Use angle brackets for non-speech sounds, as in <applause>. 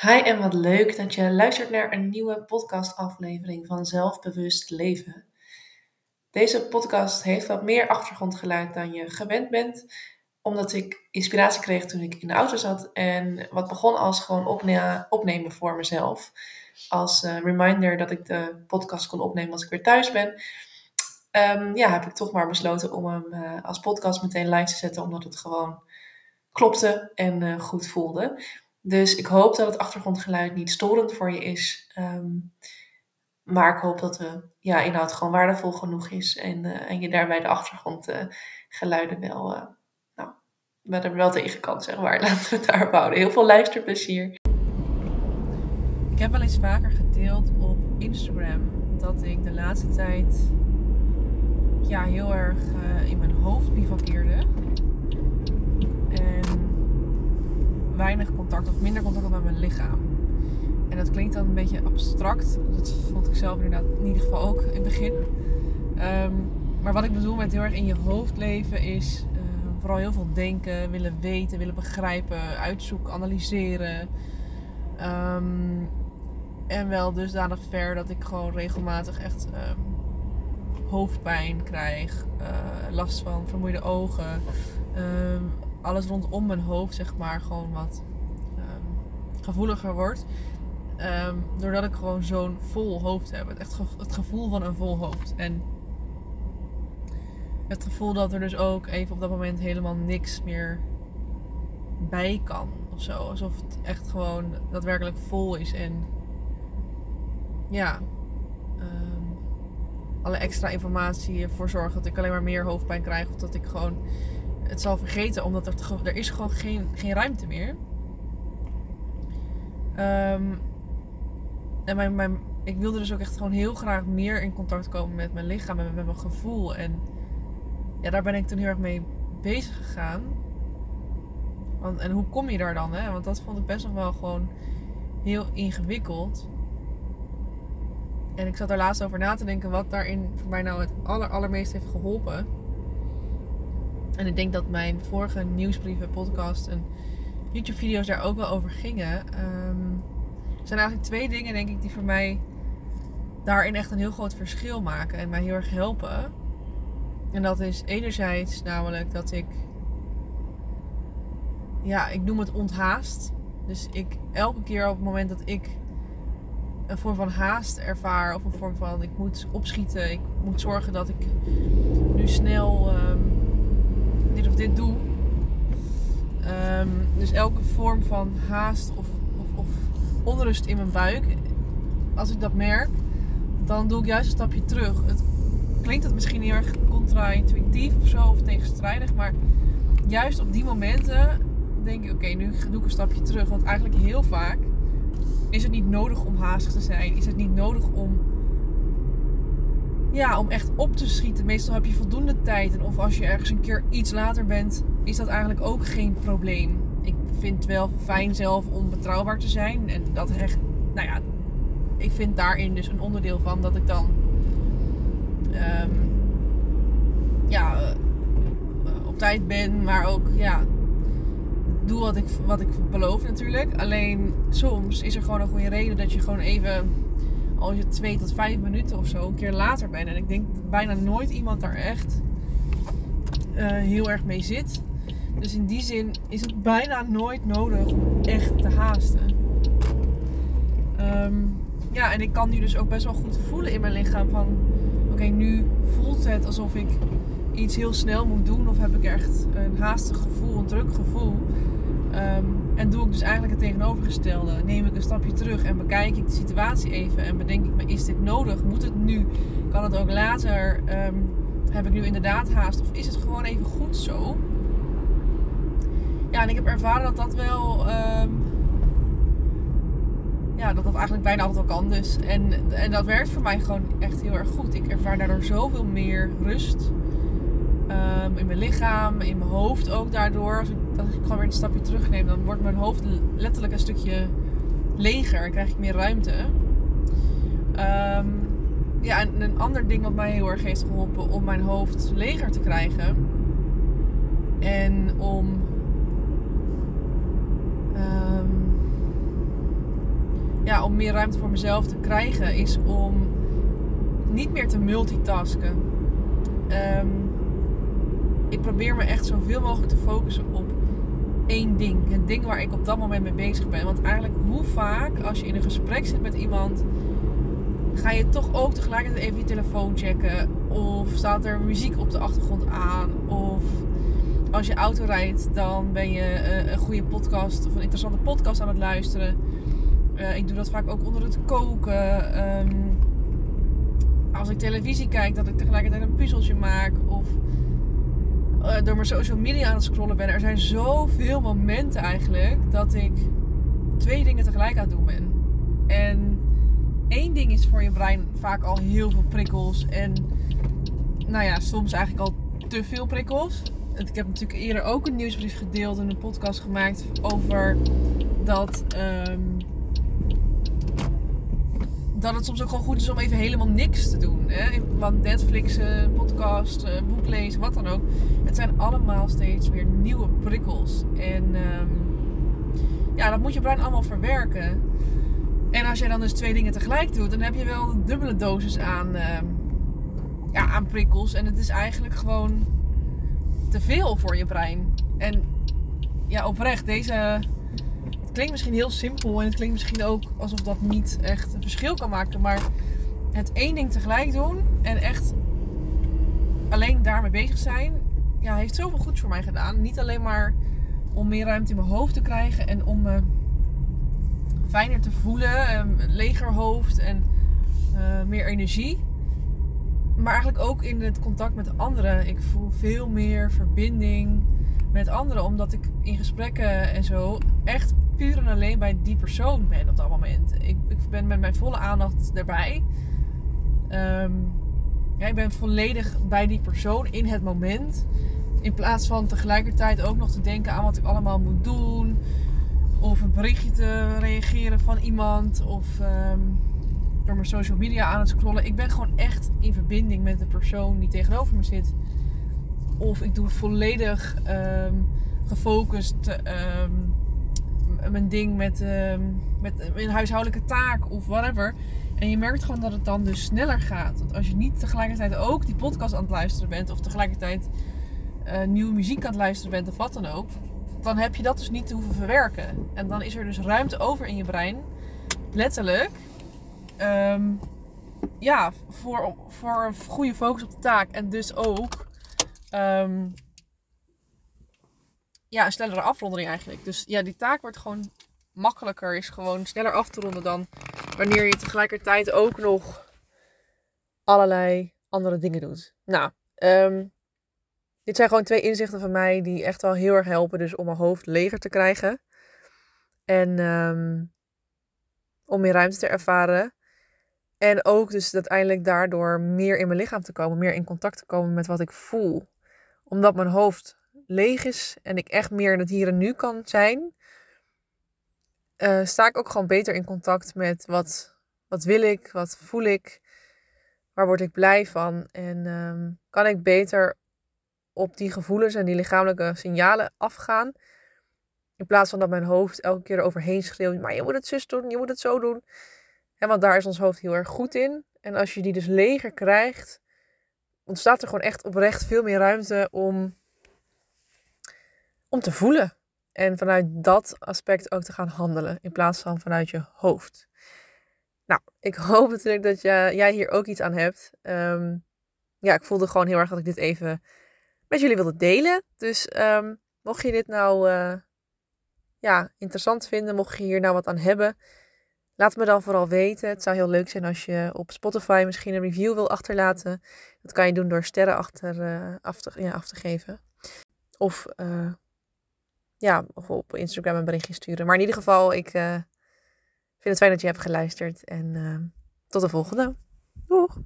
Hi en wat leuk dat je luistert naar een nieuwe podcastaflevering van Zelfbewust Leven. Deze podcast heeft wat meer achtergrondgeluid dan je gewend bent, omdat ik inspiratie kreeg toen ik in de auto zat en wat begon als gewoon opnemen voor mezelf. Als uh, reminder dat ik de podcast kon opnemen als ik weer thuis ben. Um, ja, heb ik toch maar besloten om hem uh, als podcast meteen live te zetten, omdat het gewoon klopte en uh, goed voelde. Dus ik hoop dat het achtergrondgeluid niet storend voor je is. Um, maar ik hoop dat de ja, inhoud gewoon waardevol genoeg is. En, uh, en je daarbij de achtergrondgeluiden wel, uh, nou, wel tegen kan, zeg maar. <laughs> Laten we het daarop houden. Heel veel luisterplezier. Ik heb wel eens vaker gedeeld op Instagram dat ik de laatste tijd ja, heel erg in mijn hoofd bivakkeerde. En weinig contact of minder contact met mijn lichaam. En dat klinkt dan een beetje abstract. Dat vond ik zelf inderdaad in ieder geval ook in het begin. Um, maar wat ik bedoel met heel erg in je hoofd leven is uh, vooral heel veel denken, willen weten, willen begrijpen, uitzoeken, analyseren. Um, en wel dusdanig ver dat ik gewoon regelmatig echt um, hoofdpijn krijg, uh, last van vermoeide ogen, alles rondom mijn hoofd, zeg maar, gewoon wat gevoeliger wordt. Um, doordat ik gewoon zo'n vol hoofd heb. Het, echt het gevoel van een vol hoofd. En het gevoel dat er dus ook even op dat moment helemaal niks meer bij kan. Of zo. Alsof het echt gewoon daadwerkelijk vol is. En ja, um, alle extra informatie ervoor zorgt dat ik alleen maar meer hoofdpijn krijg. Of dat ik gewoon het zal vergeten, omdat er, er is gewoon geen, geen ruimte meer. Um, en mijn, mijn, ik wilde dus ook echt gewoon heel graag meer in contact komen met mijn lichaam en met mijn gevoel. En ja, daar ben ik toen heel erg mee bezig gegaan. Want, en hoe kom je daar dan? Hè? Want dat vond ik best nog wel gewoon heel ingewikkeld. En ik zat er laatst over na te denken wat daarin voor mij nou het aller, allermeest heeft geholpen. En ik denk dat mijn vorige nieuwsbrieven, podcast YouTube-video's daar ook wel over gingen. Um, er zijn eigenlijk twee dingen, denk ik, die voor mij daarin echt een heel groot verschil maken en mij heel erg helpen. En dat is enerzijds namelijk dat ik, ja, ik noem het onthaast. Dus ik elke keer op het moment dat ik een vorm van haast ervaar, of een vorm van ik moet opschieten, ik moet zorgen dat ik nu snel um, dit of dit doe. Um, dus elke vorm van haast of, of, of, onrust in mijn buik, als ik dat merk, dan doe ik juist een stapje terug. Het klinkt het misschien heel erg contra-intuïtief of zo, of tegenstrijdig, maar juist op die momenten denk ik: oké, nu doe ik een stapje terug. Want eigenlijk heel vaak is het niet nodig om haastig te zijn, is het niet nodig om ja, om echt op te schieten. Meestal heb je voldoende tijd. En of als je ergens een keer iets later bent, is dat eigenlijk ook geen probleem. Ik vind het wel fijn zelf om betrouwbaar te zijn. En dat recht, nou ja, ik vind daarin dus een onderdeel van dat ik dan, um, ja, uh, op tijd ben, maar ook, ja, doe wat ik, wat ik beloof natuurlijk. Alleen soms is er gewoon een goede reden dat je gewoon even als je twee tot vijf minuten of zo een keer later bent. En ik denk dat bijna nooit iemand daar echt uh, heel erg mee zit. Dus in die zin is het bijna nooit nodig om echt te haasten. Um, ja, en ik kan nu dus ook best wel goed voelen in mijn lichaam van... Oké, nu voelt het alsof ik iets heel snel moet doen. Of heb ik echt een haastig gevoel, een druk gevoel. Um, en doe ik dus eigenlijk het tegenovergestelde. Neem ik een stapje terug en bekijk ik de situatie even. En bedenk ik me, is dit nodig? Moet het nu? Kan het ook later? Um, heb ik nu inderdaad haast? Of is het gewoon even goed zo? Ja, en ik heb ervaren dat dat wel... Um, ja, dat dat eigenlijk bijna altijd wel kan. Dus. En, en dat werkt voor mij gewoon echt heel erg goed. Ik ervaar daardoor zoveel meer rust. Um, in mijn lichaam, in mijn hoofd ook daardoor. Als ik, gewoon weer een stapje terugneem, dan wordt mijn hoofd letterlijk een stukje leger. Dan krijg ik meer ruimte. Um, ja, en een ander ding wat mij heel erg heeft geholpen om mijn hoofd leger te krijgen. En om um, om meer ruimte voor mezelf te krijgen, is om niet meer te multitasken. Ehm, ik probeer me echt zoveel mogelijk te focussen op één ding. Het ding waar ik op dat moment mee bezig ben. Want eigenlijk hoe vaak als je in een gesprek zit met iemand, ga je toch ook tegelijkertijd even je telefoon checken. Of staat er muziek op de achtergrond aan. Of als je auto rijdt, dan ben je eh, een goede podcast of een interessante podcast aan het luisteren. Uh, ik doe dat vaak ook onder het koken. Um, als ik televisie kijk, dat ik tegelijkertijd een puzzeltje maak. Of uh, door mijn social media aan het scrollen ben. Er zijn zoveel momenten eigenlijk dat ik twee dingen tegelijk aan het doen ben. En één ding is voor je brein vaak al heel veel prikkels. En nou ja, soms eigenlijk al te veel prikkels. Ik heb natuurlijk eerder ook een nieuwsbrief gedeeld en een podcast gemaakt over dat. Um, dat het soms ook gewoon goed is om even helemaal niks te doen. Hè? Want Netflix, podcast, boek lezen, wat dan ook. Het zijn allemaal steeds weer nieuwe prikkels. En um, ja, dat moet je brein allemaal verwerken. En als je dan dus twee dingen tegelijk doet, dan heb je wel een dubbele dosis aan, uh, ja, aan prikkels. En het is eigenlijk gewoon te veel voor je brein. En ja, oprecht, deze klinkt misschien heel simpel en het klinkt misschien ook alsof dat niet echt een verschil kan maken. Maar het één ding tegelijk doen en echt alleen daarmee bezig zijn, ja, heeft zoveel goeds voor mij gedaan. Niet alleen maar om meer ruimte in mijn hoofd te krijgen en om me fijner te voelen, een leger hoofd en uh, meer energie. Maar eigenlijk ook in het contact met anderen. Ik voel veel meer verbinding met anderen, omdat ik in gesprekken en zo echt puur en alleen bij die persoon ben op dat moment. Ik, ik ben met mijn volle aandacht erbij. Ja, ik ben volledig bij die persoon in het moment. In plaats van tegelijkertijd ook nog te denken aan wat ik allemaal moet doen. Of een berichtje te reageren van iemand. Of um, door mijn social media aan het scrollen. Ik ben gewoon echt in verbinding met de persoon die tegenover me zit. Of ik doe volledig um, gefocust mijn ding met, uh, met een huishoudelijke taak of whatever. En je merkt gewoon dat het dan dus sneller gaat. Want als je niet tegelijkertijd ook die podcast aan het luisteren bent, of tegelijkertijd uh, nieuwe muziek aan het luisteren bent, of wat dan ook, dan heb je dat dus niet te hoeven verwerken. En dan is er dus ruimte over in je brein, letterlijk, um, ja, voor, voor een goede focus op de taak. En dus ook um, ja, een snellere afronding eigenlijk. Dus ja, die taak wordt gewoon makkelijker, is gewoon sneller af te ronden dan wanneer je tegelijkertijd ook nog allerlei andere dingen doet. Nou, um, dit zijn gewoon twee inzichten van mij die echt wel heel erg helpen dus om mijn hoofd leger te krijgen. En um, om meer ruimte te ervaren. En ook dus uiteindelijk daardoor meer in mijn lichaam te komen, meer in contact te komen met wat ik voel. Omdat mijn hoofd leeg is en ik echt meer in het hier en nu kan zijn, uh, sta ik ook gewoon beter in contact met wat, wat wil ik, wat voel ik, waar word ik blij van. En um, kan ik beter op die gevoelens en die lichamelijke signalen afgaan. In plaats van dat mijn hoofd elke keer eroverheen schreeuwt. Maar je moet het zus doen, je moet het zo doen. En want daar is ons hoofd heel erg goed in. En als je die dus leger krijgt, ontstaat er gewoon echt oprecht veel meer ruimte om om te voelen. En vanuit dat aspect ook te gaan handelen. In plaats van vanuit je hoofd. Nou, ik <laughs> hoop natuurlijk dat jij hier ook iets aan hebt. Um, ja, ik voelde gewoon heel erg dat ik dit even met jullie wilde delen. Dus um, mocht je dit nou uh, ja, interessant vinden, mocht je hier nou wat aan hebben, laat me dan vooral weten. Het zou heel leuk zijn als je op Spotify misschien een review wil achterlaten. Dat kan je doen door sterren achter, uh, af, te, ja, af te geven. Of uh, ja, of op Instagram een berichtje sturen. Maar in ieder geval, ik uh, vind het fijn dat je hebt geluisterd. En uh, tot de volgende. Doeg!